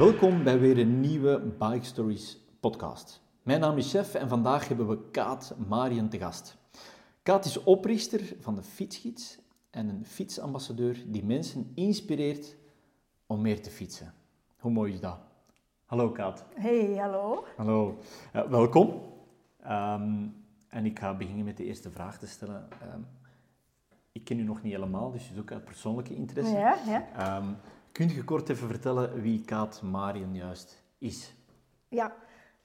Welkom bij weer een nieuwe Bike Stories podcast. Mijn naam is Chef en vandaag hebben we Kaat Marien te gast. Kaat is oprichter van de Fietsgids en een fietsambassadeur die mensen inspireert om meer te fietsen. Hoe mooi is dat? Hallo Kaat. Hey, hallo. Hallo. Uh, welkom. Ehm, en ik ga beginnen met de eerste vraag te stellen. Um, ik ken u nog niet helemaal, dus het is ook uit persoonlijke interesse. Ja, ja. Um, Kun je kort even vertellen wie Kaat Marien juist is? Ja,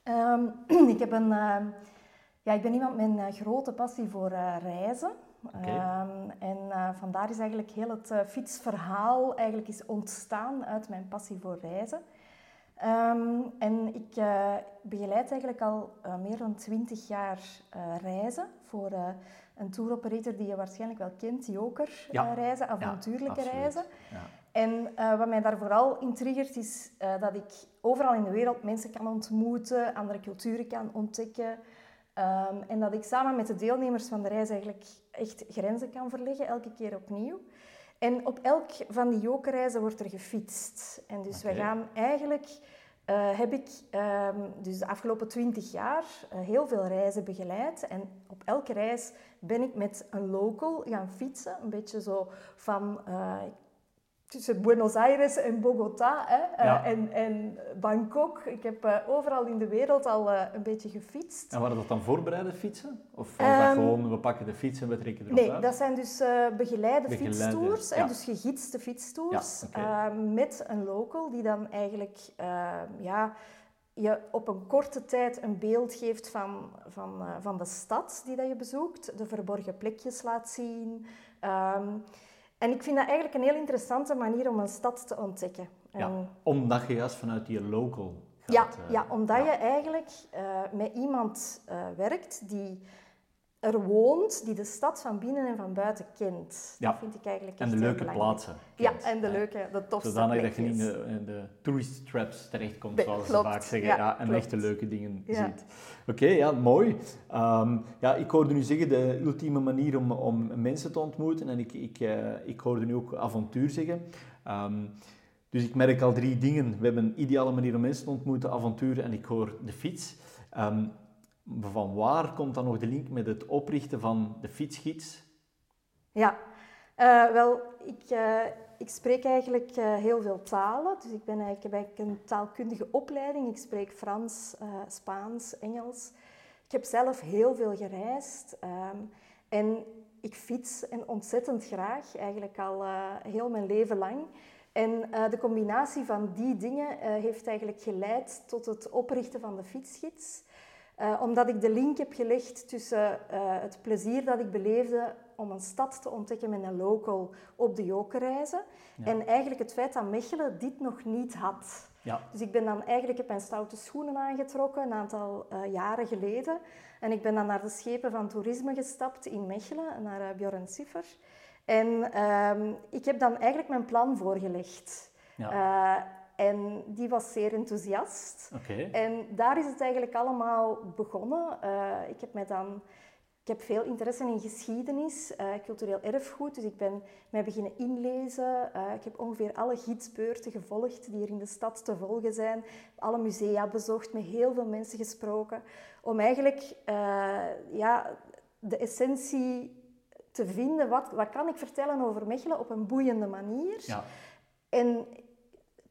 um, ik, heb een, uh, ja, ik ben iemand met een uh, grote passie voor uh, reizen. Okay. Um, en vandaar is eigenlijk heel het fietsverhaal eigenlijk is ontstaan uit mijn passie voor reizen. Um, en ik begeleid eigenlijk al meer dan twintig jaar reizen voor een touroperator die je waarschijnlijk wel kent, Joker ja. reizen, avontuurlijke ja, reizen. Ja. En uh, wat mij daar vooral intriggert is uh, dat ik overal in de wereld mensen kan ontmoeten, andere culturen kan ontdekken. Um, en dat ik samen met de deelnemers van de reis eigenlijk echt grenzen kan verleggen, elke keer opnieuw. En op elk van die jokerreizen wordt er gefietst. En dus we gaan eigenlijk, uh, heb ik um, dus de afgelopen twintig jaar heel veel reizen begeleid. En op elke reis ben ik met een local gaan fietsen. Een beetje zo van, tussen Buenos Aires en Bogota hè, Ja. uh, en, en Bangkok. Ik heb uh, overal in de wereld al uh, een beetje gefietst. En waren dat dan voorbereide fietsen? Of was Ehm, dat gewoon, we pakken de fiets en we trekken erop Nee, uit? dat zijn dus begeleide, Begeleide, fietstours, ja. hè, dus gegidste fietstours, Ja, met een local die dan eigenlijk ja, je op een korte tijd een beeld geeft van, van, van de stad die dat je bezoekt, de verborgen plekjes laat zien. Um, en ik vind dat eigenlijk een heel interessante manier om een stad te ontdekken. Ja, En- omdat je juist vanuit die local gaat. ja, eh, ja, omdat ja. je eigenlijk uh, met iemand uh, werkt die er woont, die de stad van binnen en van buiten kent. Ja. Dat vind ik eigenlijk En echt de leuke belangrijk. plaatsen. Ja, en de leuke, de tofste Zodanig dat je niet in de, in de tourist traps terechtkomt, zoals klopt. ze vaak zeggen. Ja, Ja, en klopt. echte leuke dingen Ja. ziet. Oké, ja, mooi. Ehm, ja, ik hoorde nu zeggen, de ultieme manier om, om mensen te ontmoeten. En ik, ik, eh, ik hoorde nu ook avontuur zeggen. Ehm, dus ik merk al drie dingen. We hebben een ideale manier om mensen te ontmoeten, avontuur en ik hoor de fiets. Ehm, van waar komt dan nog de link met het oprichten van de fietsgids? Ja, Eh, wel, ik, eh, ik spreek eigenlijk eh, heel veel talen. Dus ik, ben eigenlijk, heb eigenlijk een taalkundige opleiding. Ik spreek Frans, Spaans, Engels. Ik heb zelf heel veel gereisd. ehm, en ik fiets en ontzettend graag, eigenlijk al heel mijn leven lang. En de combinatie van die dingen heeft eigenlijk geleid tot het oprichten van de fietsgids. Eh, omdat ik de link heb gelegd tussen eh, het plezier dat ik beleefde om een stad te ontdekken met een local op de jokerreizen. Ja. En eigenlijk het feit dat Mechelen dit nog niet had. Ja, Dus ik ben dan eigenlijk heb mijn stoute schoenen aangetrokken een aantal eh, jaren geleden. En ik ben dan naar de schepen van toerisme gestapt in Mechelen, naar uh, Bjorn Siffer. En ehm, ik heb dan eigenlijk mijn plan voorgelegd. ja. Eh, en die was zeer enthousiast. oké. En daar is het eigenlijk allemaal begonnen. Uh, ik heb mij dan... Ik heb veel interesse in geschiedenis, uh, cultureel erfgoed, dus ik ben mij beginnen inlezen. Uh, ik heb ongeveer alle gidsbeurten gevolgd die er in de stad te volgen zijn. Alle musea bezocht, met heel veel mensen gesproken. Om eigenlijk ja, de essentie te vinden. Wat, wat kan ik vertellen over Mechelen op een boeiende manier? Ja. En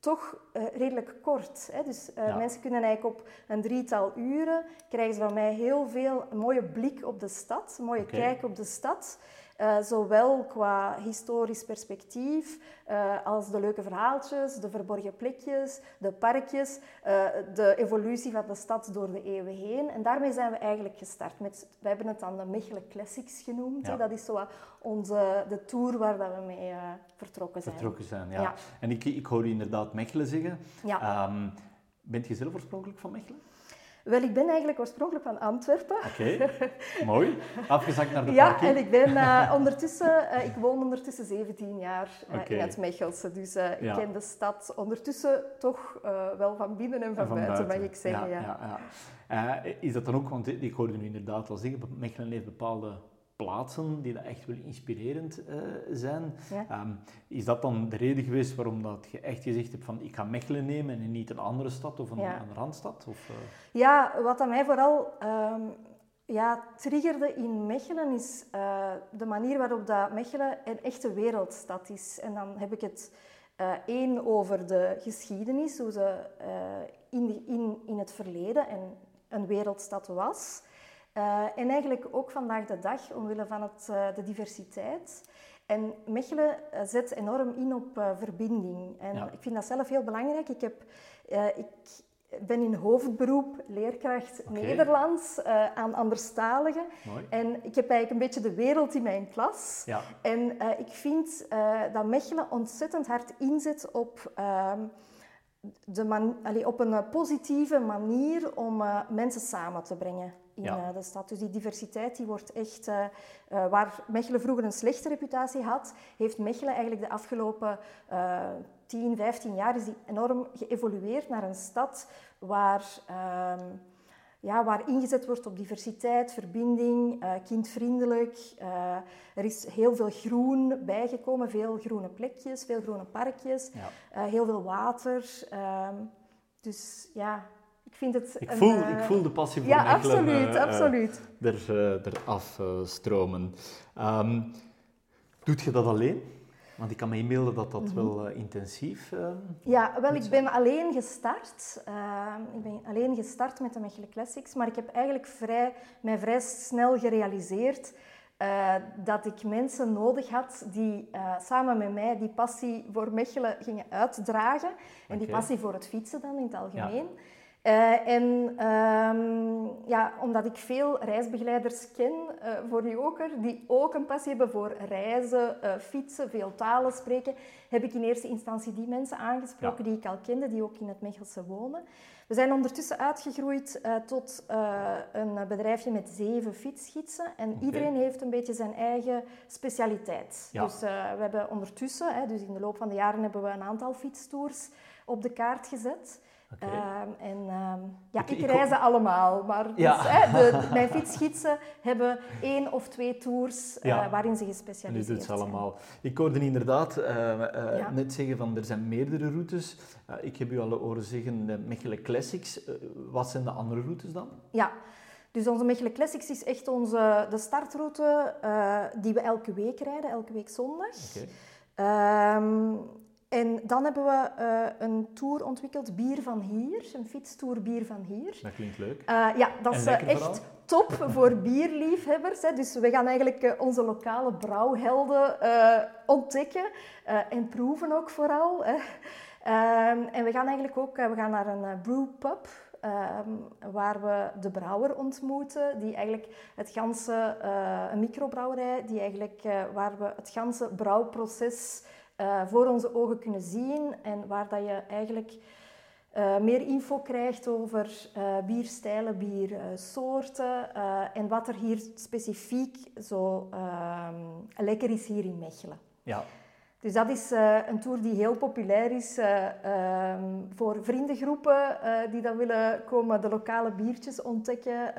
toch uh, redelijk kort. Hè? Dus uh, Ja. mensen kunnen eigenlijk op een drietal uren krijgen ze van mij heel veel een mooie blik op de stad, een mooie kijk op de stad. Uh, zowel qua historisch perspectief uh, als de leuke verhaaltjes, de verborgen plekjes, de parkjes, uh, de evolutie van de stad door de eeuwen heen. En daarmee zijn we eigenlijk gestart. Met, we hebben het dan de Mechelen Classics genoemd. Ja. Dat is zo onze, de tour waar dat we mee vertrokken zijn. Vertrokken zijn, ja. Ja. En ik, ik hoor u inderdaad Mechelen zeggen. Ja. Ehm, bent je zelf oorspronkelijk van Mechelen? Wel, ik ben eigenlijk oorspronkelijk van Antwerpen. Oké, mooi. Afgezakt naar de Ja, parking. en ik ben uh, ondertussen, uh, ik woon ondertussen 17 jaar uh, Oké. in het Mechelse. Dus Ja. ik ken de stad ondertussen toch wel van binnen en van, En buiten, mag ik zeggen. Ja, Ja, ja, ja. Eh, is dat dan ook, want ik hoorde u inderdaad al zeggen, Mechelen heeft bepaalde plaatsen die dat echt wel inspirerend eh, zijn. Ja. Ehm, is dat dan de reden geweest waarom dat je echt gezegd hebt van ik ga Mechelen nemen en niet een andere stad of een, Ja. een randstad? Of, eh, Ja, wat aan mij vooral ehm, ja, triggerde in Mechelen is eh, de manier waarop dat Mechelen een echte wereldstad is. En dan heb ik het één over de geschiedenis, hoe ze in, de- in, in het verleden en een wereldstad was. Eh, en eigenlijk ook vandaag de dag, omwille van het, eh, de diversiteit. En Mechelen eh, zet enorm in op verbinding. En Ja. ik vind dat zelf heel belangrijk. Ik, heb, ik ben in hoofdberoep leerkracht. Nederlands aan anderstaligen. mooi. En ik heb eigenlijk een beetje de wereld in mijn klas. Ja, En ik vind dat Mechelen ontzettend hard inzet op, ehm, de man, allee, op een positieve manier om mensen samen te brengen in Ja. eh, de stad. Dus die diversiteit die wordt echt, eh, eh, waar Mechelen vroeger een slechte reputatie had, heeft Mechelen eigenlijk de afgelopen eh 10, 15 jaar is die enorm geëvolueerd naar een stad waar ehm, ja, waar ingezet wordt op diversiteit, verbinding, kindvriendelijk. Er is heel veel groen bijgekomen, veel groene plekjes, veel groene parkjes, ja. heel veel water. Ehm, dus ja, ik vind het... Ik, een, voel, eh, ik voel de passie voor Ja, Mechelen absoluut, eh, eh, absoluut. er, eh, eraf eh, stromen. Ehm, doet je dat alleen? Want ik kan me inbeelden dat dat Mhm. wel eh, intensief uh, Ja, wel, ik ben alleen gestart. Ehm, ik ben alleen gestart met de Mechelen Classics, maar ik heb eigenlijk vrij, mij vrij snel gerealiseerd eh, dat ik mensen nodig had die eh, samen met mij die passie voor Mechelen gingen uitdragen. En die passie voor het fietsen dan in het algemeen. Eh, en ehm, ja, omdat ik veel reisbegeleiders ken eh, voor Joker, die ook een passie hebben voor reizen, eh, fietsen, veel talen spreken, heb ik in eerste instantie die mensen aangesproken die ik al kende, die ook in het Mechelse wonen. We zijn ondertussen uitgegroeid tot een bedrijfje met zeven fietsgidsen. En iedereen heeft een beetje zijn eigen specialiteit. Ja. Dus we hebben ondertussen, hè, dus in de loop van de jaren, hebben we een aantal fietstours op de kaart gezet. Ehm, en ehm, ja, Ik- reis ze allemaal, maar dus, hè, de, mijn fietsgidsen hebben één of twee tours eh, waarin ze gespecialiseerd doet ze zijn. allemaal. Ik hoorde inderdaad eh, eh, Ja. net zeggen van er zijn meerdere routes. Ik heb u al horen zeggen de Mechelen Classics. Wat zijn de andere routes dan? Ja, dus onze Mechelen Classics is echt onze, de startroute die we elke week rijden, elke week zondag. Ehm, en dan hebben we eh, een tour ontwikkeld, Bier van Hier, een fietstour Bier van Hier. Dat klinkt leuk. Eh, ja, dat is eh, vooral? echt top voor bierliefhebbers. Hè. Dus we gaan eigenlijk onze lokale brouwhelden ontdekken en proeven ook vooral. Hè. Ehm, en we gaan eigenlijk ook we gaan naar een brewpub. ehm, waar we de brouwer ontmoeten, die eigenlijk het ganse, een microbrouwerij, die eigenlijk, waar we het ganse brouwproces eh, voor onze ogen kunnen zien en waar dat je eigenlijk eh, meer info krijgt over eh, bierstijlen, biersoorten en wat er hier specifiek zo ehm, lekker is hier in Mechelen. Ja, Dus dat is een tour die heel populair is eh, ehm, voor vriendengroepen die dan willen komen de lokale biertjes ontdekken.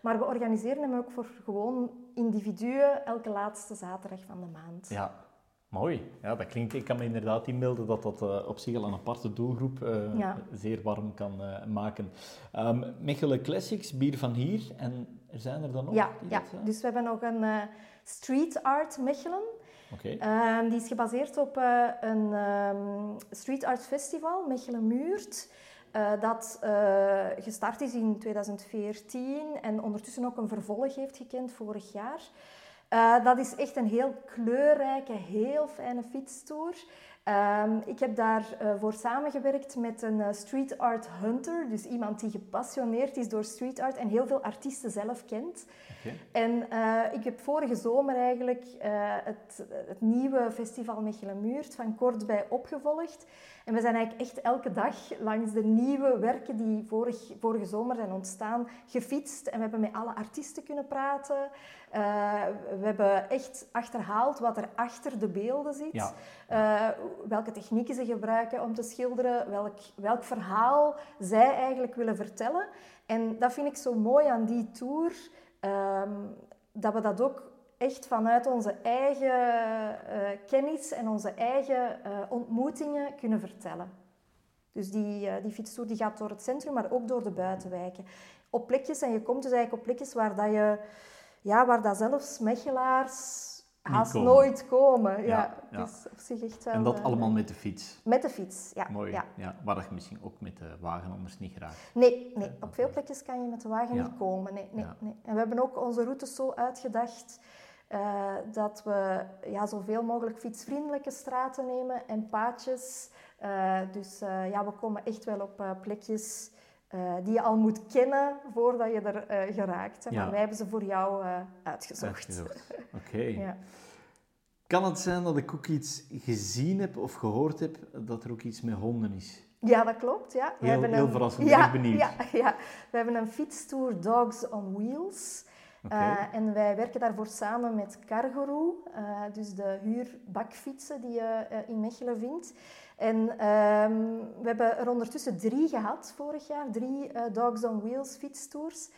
maar we organiseren hem ook voor gewoon individuen elke laatste zaterdag van de maand. ja. Mooi. Ja, dat klinkt, ik kan me inderdaad inbeelden dat dat eh, op zich al een aparte doelgroep eh, Ja. zeer warm kan eh, maken. Ehm Mechelen Classics, bier van hier. En er zijn er dan nog? Ja, ja. dat, dus we hebben nog een street art Mechelen. Oké. Ehm, die is gebaseerd op een ehm, street art festival, Mechelen Muurt. dat gestart is in 2014 en ondertussen ook een vervolg heeft gekend vorig jaar. Eh, dat is echt een heel kleurrijke, heel fijne fietstour. Ehm, ik heb daarvoor voor samengewerkt met een eh, street art hunter, dus iemand die gepassioneerd is door street art en heel veel artiesten zelf kent. En eh, ik heb vorige zomer eigenlijk eh, het, het nieuwe festival Mechelen Muurt van kort bij opgevolgd. En we zijn eigenlijk echt elke dag langs de nieuwe werken die vorig, vorige zomer zijn ontstaan gefietst. En we hebben met alle artiesten kunnen praten. Eh, we hebben echt achterhaald wat er achter de beelden zit. Ja. Eh, welke technieken ze gebruiken om te schilderen, welk, welk verhaal zij eigenlijk willen vertellen. En dat vind ik zo mooi aan die tour, ehm, dat we dat ook echt vanuit onze eigen eh, kennis en onze eigen eh, ontmoetingen kunnen vertellen. Dus die, uh, die fietstoer die gaat door het centrum, maar ook door de buitenwijken. Op plekjes, en je komt dus eigenlijk op plekjes waar, dat je, ja, waar dat zelfs mechelaars haast komen. nooit komen. Ja, Ja, Dus op zich echt wel, En dat allemaal met de fiets. met de fiets. Ja, Mooi. Ja. Ja. waar je misschien ook met de wagen anders niet geraakt. Nee, nee, op veel plekjes kan je met de wagen niet komen. Nee, nee, nee. En we hebben ook onze routes zo uitgedacht eh, dat we ja, zoveel mogelijk fietsvriendelijke straten nemen en paadjes. Eh, dus eh, ja, we komen echt wel op plekjes die je al moet kennen voordat je er geraakt. Ja. Maar wij hebben ze voor jou uitgezocht. Uitgezocht. Oké. Ja. Kan het zijn dat ik ook iets gezien heb of gehoord heb dat er ook iets met honden is? Ja, dat klopt. Ja. We Heel- hebben heel een, verrassend, Ja, ben ik benieuwd. Ja, ja. We hebben een fietstour Dogs on Wheels. Eh, en wij werken daarvoor samen met Cargoroo, eh, dus de huurbakfietsen die je eh, in Mechelen vindt. En ehm, we hebben er ondertussen drie gehad vorig jaar, drie Dogs on Wheels fietstours.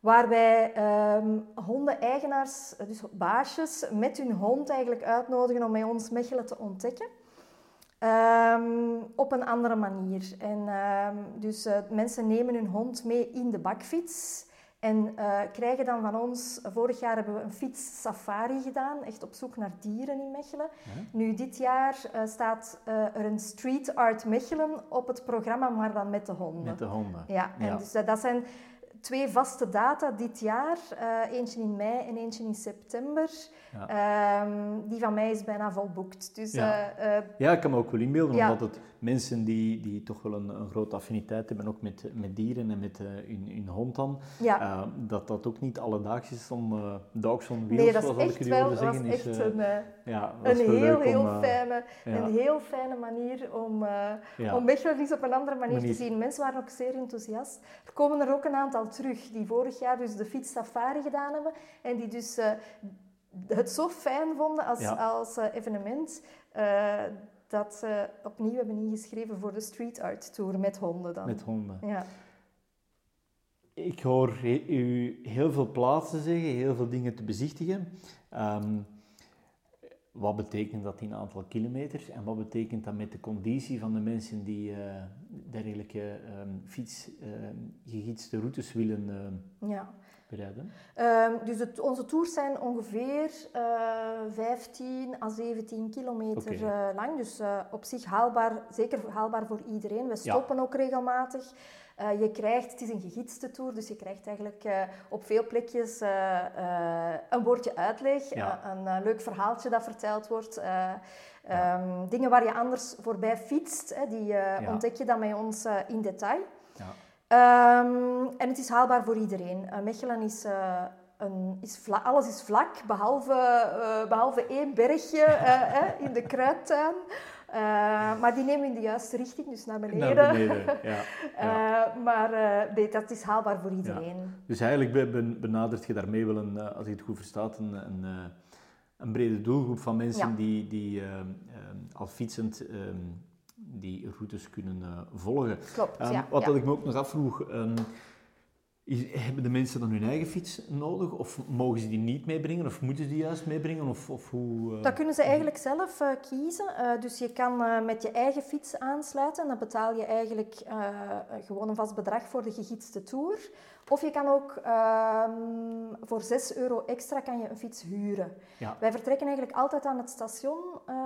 Waar wij ehm, hondeneigenaars, dus baasjes, met hun hond eigenlijk uitnodigen om bij ons Mechelen te ontdekken. Ehm, op een andere manier. En, dus mensen nemen hun hond mee in de bakfiets en eh, krijgen dan van ons... Vorig jaar hebben we een fietssafari gedaan, echt op zoek naar dieren in Mechelen. Ja. Nu, dit jaar eh, staat eh, er een Street Art Mechelen op het programma, maar dan met de honden. Met de honden. Ja, en Ja. Dus, dat zijn twee vaste data dit jaar. Eh, eentje in mei en eentje in september. Ja. Ehm, die van mij is bijna volboekt. Dus Ja. eh, eh, Ja, ik kan me ook wel inbeelden, Ja. omdat het mensen die, die toch wel een, een grote affiniteit hebben, ook met, met dieren en met eh, hun, hun hond dan, dat dat ook niet alledaags is om dogs on wheels, nee, dat is zoals ik jullie wel hoorde dat is zeggen. echt een, ja, een heel, heel, om, fijne, een heel fijne manier om, om op een andere manier, Manier. te zien. Mensen waren ook zeer enthousiast. Er komen er ook een aantal terug die vorig jaar dus de fietssafari gedaan hebben en die dus eh, het zo fijn vonden als, Ja. als eh, evenement eh, dat ze opnieuw hebben ingeschreven voor de Street Art Tour met honden dan. met honden. Ja. Ik hoor u heel veel plaatsen zeggen, heel veel dingen te bezichtigen. Ehm, wat betekent dat in aantal kilometers en wat betekent dat met de conditie van de mensen die eh, dergelijke ehm fiets, ehm, gegidste routes willen ehm, ja. bereiden? Ehm, dus het, onze tours zijn ongeveer eh 15 à 17 kilometer eh, lang. Dus eh, op zich haalbaar, zeker haalbaar voor iedereen. We stoppen ook regelmatig. Eh, je krijgt, het is een gegidste tour, dus je krijgt eigenlijk eh, op veel plekjes eh, een woordje uitleg, Ja. een leuk verhaaltje dat verteld wordt. eh, Ja. ehm, dingen waar je anders voorbij fietst, hè, die Ja. ontdek je dan bij ons in detail. Ja. Ehm, en het is haalbaar voor iedereen. Mechelen is, een, is vla- alles is vlak, behalve, eh, behalve één bergje in de kruidtuin. Eh, maar die nemen in de juiste richting, dus naar beneden. Naar beneden, ja. ja. Eh, maar eh, nee, dat is haalbaar voor iedereen. Dus eigenlijk be- ben- benadert je daarmee wel, een, als ik het goed verstaat, een, een, een brede doelgroep van mensen Ja. die, die al fietsend ehm, die routes kunnen volgen. Klopt, Ehm, ja. wat ja. dat ik me ook nog afvroeg, ehm, is, hebben de mensen dan hun eigen fiets nodig? Of mogen ze die niet meebrengen? Of moeten ze die juist meebrengen? Of, of hoe... eh, Dat kunnen ze eigenlijk zelf eh, kiezen. Eh, dus je kan met je eigen fiets aansluiten. En dan betaal je eigenlijk gewoon een vast bedrag voor de gegidste tour. Of je kan ook ehm, voor 6 euro extra kan je een fiets huren. Ja. Wij vertrekken eigenlijk altijd aan het station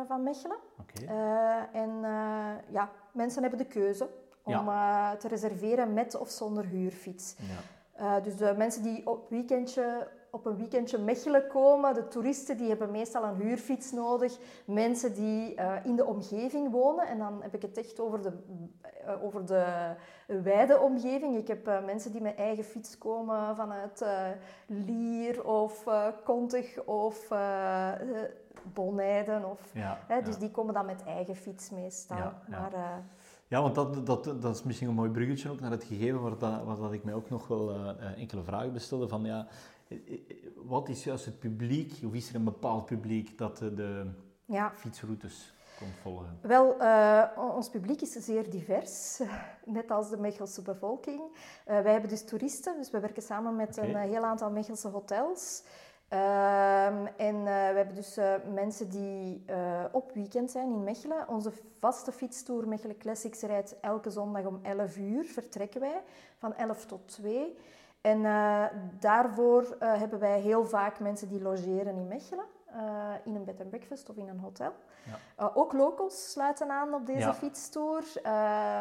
van Mechelen. Oké. Eh, en ja, mensen hebben de keuze om eh, te reserveren met of zonder huurfiets. Ja. Eh, dus de mensen die op, weekendje, op een weekendje Mechelen komen, de toeristen, die hebben meestal een huurfiets nodig. Mensen die eh, in de omgeving wonen, en dan heb ik het echt over de, over de wijde omgeving. Ik heb mensen die met eigen fiets komen vanuit Lier of Kontig of Bonijden. Of, Ja, hè, dus die komen dan met eigen fiets meestal. Maar, Ja, want dat, dat, dat is misschien een mooi bruggetje ook naar het gegeven waar, dat, waar dat ik mij ook nog wel eh, eh, enkele vragen bestelde van ja, eh, wat is juist het publiek, of is er een bepaald publiek dat de ja. fietsroutes komt volgen? Wel, ons publiek is zeer divers, net als de Mechelse bevolking. Wij hebben dus toeristen, dus we werken samen met een heel aantal Mechelse hotels. Ehm, en uh, we hebben dus uh, mensen die uh, op weekend zijn in Mechelen. Onze vaste fietstour Mechelen Classics rijdt elke zondag om 11 uur. Vertrekken wij van 11 tot 2. En daarvoor hebben wij heel vaak mensen die logeren in Mechelen. in een bed and breakfast of in een hotel. Ja. ook locals sluiten aan op deze ja. fietstour.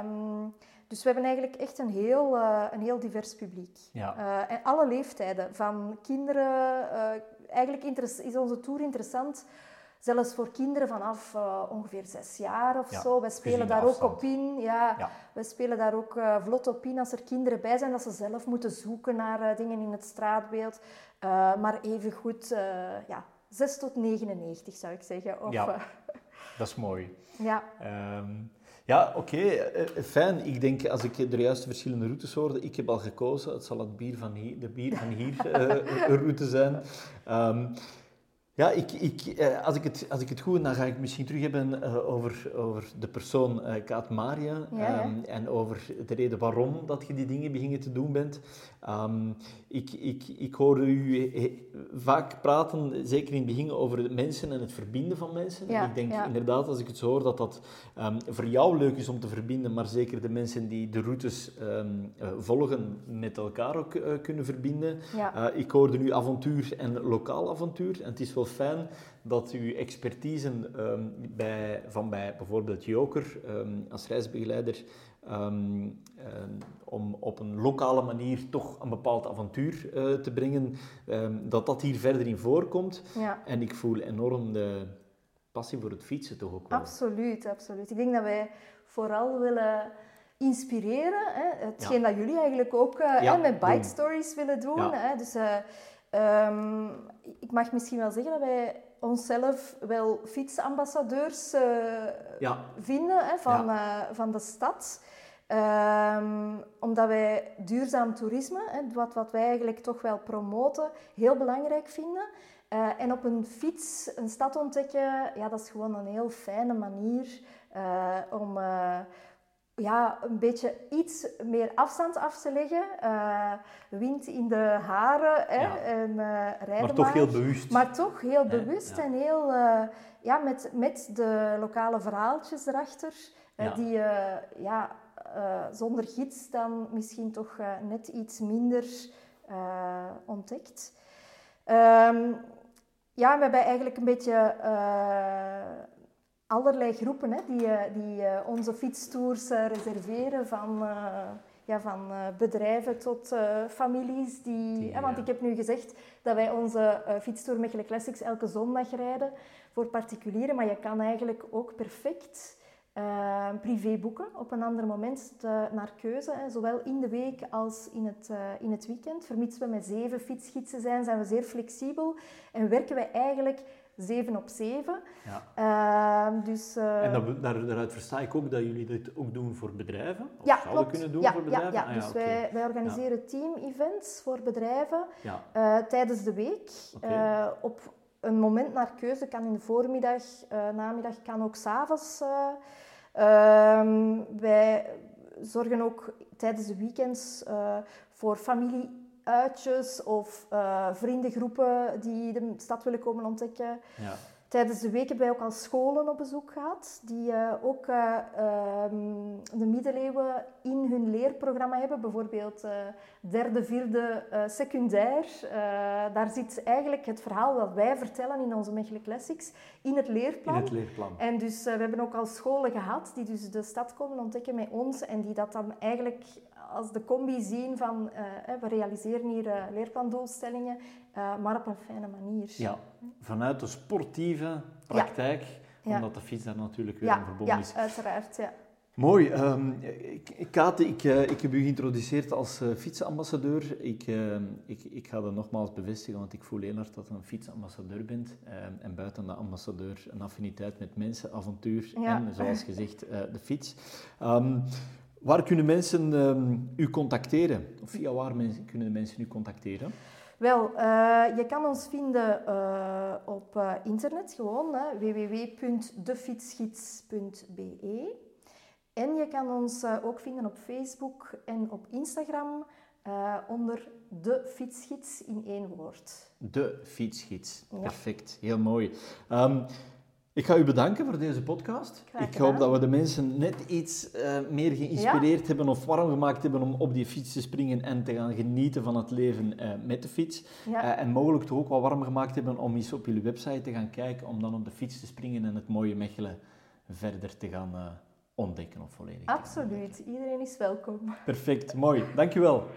Um, dus we hebben eigenlijk echt een heel, uh, een heel divers publiek. Ja. Uh, en alle leeftijden, van kinderen... Uh, eigenlijk is onze tour interessant, zelfs voor kinderen vanaf ongeveer zes jaar of ja, zo. Wij spelen daar ook op in. Ja, ja. Wij spelen daar ook vlot op in als er kinderen bij zijn, dat ze zelf moeten zoeken naar dingen in het straatbeeld. maar evengoed, ja, 6 tot 99 zou ik zeggen. Of, ja, dat is mooi. Ja. Um, ja, oké, eh, eh, fijn. Ik denk, als ik de juiste verschillende routes hoorde, ik heb al gekozen, het zal het bier van de bier van hier uh, route zijn. Um, ja, ik, ik, eh, als, ik het, als ik het goed dan ga ik misschien terug hebben uh, over, over de persoon uh, Kaat Maria um, en over de reden waarom dat je die dingen beginnen te doen bent. Um, ik, ik, ik hoorde u vaak praten, zeker in het begin, over de mensen en het verbinden van mensen. Ja, ik denk inderdaad, als ik het zo hoor, dat dat um, voor jou leuk is om te verbinden, maar zeker de mensen die de routes volgen met elkaar ook kunnen verbinden. ik hoorde nu avontuur en lokaal avontuur. En het is wel fijn dat uw expertise ehm, bij, van bij bijvoorbeeld Joker ehm, als reisbegeleider ehm, om op een lokale manier toch een bepaald avontuur uh, te brengen, dat dat hier verder in voorkomt. Ja. En ik voel enorm de passie voor het fietsen toch ook wel. Absoluut, absoluut. Ik denk dat wij vooral willen inspireren. Hè? Hetgeen dat jullie eigenlijk ook uh, met bike stories willen doen. Hè? Dus uh, Um, ik mag misschien wel zeggen dat wij onszelf wel fietsambassadeurs uh, ja. vinden hè, van, ja. uh, van de stad. Um, omdat wij duurzaam toerisme, hè, wat, wat wij eigenlijk toch wel promoten, heel belangrijk vinden. Uh, en op een fiets een stad ontdekken, ja, dat is gewoon een heel fijne manier om ja, een beetje iets meer afstand af te leggen. Uh, wind in de haren hè, en uh, rijden Maar toch heel bewust. Maar toch heel bewust en heel... Uh, ja, met, met de lokale verhaaltjes erachter. Die je ja, zonder gids dan misschien toch net iets minder ontdekt. Um, ja, we hebben eigenlijk een beetje allerlei groepen hè, die, eh, die eh, onze fietstours eh, reserveren, van, ja, van bedrijven tot families. Die, want ik heb nu gezegd dat wij onze fietstour Mechelen Classics elke zondag rijden voor particulieren, maar je kan eigenlijk ook perfect uh, privé boeken op een ander moment naar keuze, hè, zowel in de week als in het, in het weekend. Vermits we met zeven fietsgidsen zijn, zijn we zeer flexibel en werken wij eigenlijk 7 op 7. Ja. Uh, dus, uh... En dat, daar, daaruit versta ik ook dat jullie dit ook doen voor bedrijven? Of ja, zouden klopt. kunnen doen ja, voor bedrijven? Ja, ja. Ah, dus okay. wij, wij organiseren team-events voor bedrijven uh, tijdens de week. Okay. Eh, op een moment naar keuze kan in de voormiddag, namiddag, kan ook s'avonds. Ehm, wij zorgen ook tijdens de weekends voor familie uitjes of uh, vriendengroepen die de stad willen komen ontdekken. Ja. Tijdens de week hebben wij ook al scholen op bezoek gehad, die uh, ook uh, um, de middeleeuwen in hun leerprogramma hebben. Bijvoorbeeld derde, vierde secundair. daar zit eigenlijk het verhaal dat wij vertellen in onze Mechelen Classics in het leerplan. In het leerplan. En dus we hebben ook al scholen gehad die dus de stad komen ontdekken met ons en die dat dan eigenlijk als de combi zien van uh, we realiseren hier uh, leerplandoelstellingen, uh, maar op een fijne manier. Ja, vanuit de sportieve praktijk, ja. omdat de fiets daar natuurlijk weer aan verbonden is. Ja, uiteraard. Ja. Mooi. Um, Kate, ik, ik heb u geïntroduceerd als fietsambassadeur. Ik, ik, ik ga dat nogmaals bevestigen, want ik voel heel hard dat je een fietsambassadeur bent. en buiten de ambassadeur een affiniteit met mensen, avontuur en, zoals gezegd, de fiets. Um, Waar kunnen mensen um, u contacteren? Of via waar mensen, kunnen mensen u contacteren? Wel, uh, je kan ons vinden uh, op uh, internet gewoon, www.defietsgids.be. En je kan ons ook vinden op Facebook en op Instagram onder de fietsgids in één woord. De fietsgids, perfect, heel mooi. Um, ik ga u bedanken voor deze podcast. Ik hoop dat we de mensen net iets uh, meer geïnspireerd hebben of warm gemaakt hebben om op die fiets te springen en te gaan genieten van het leven uh, met de fiets. Ja. Uh, en mogelijk toch ook wat warm gemaakt hebben om eens op jullie website te gaan kijken, om dan op de fiets te springen en het mooie Mechelen verder te gaan ontdekken of volledig. Absoluut, iedereen is welkom. Perfect, mooi. Dankjewel.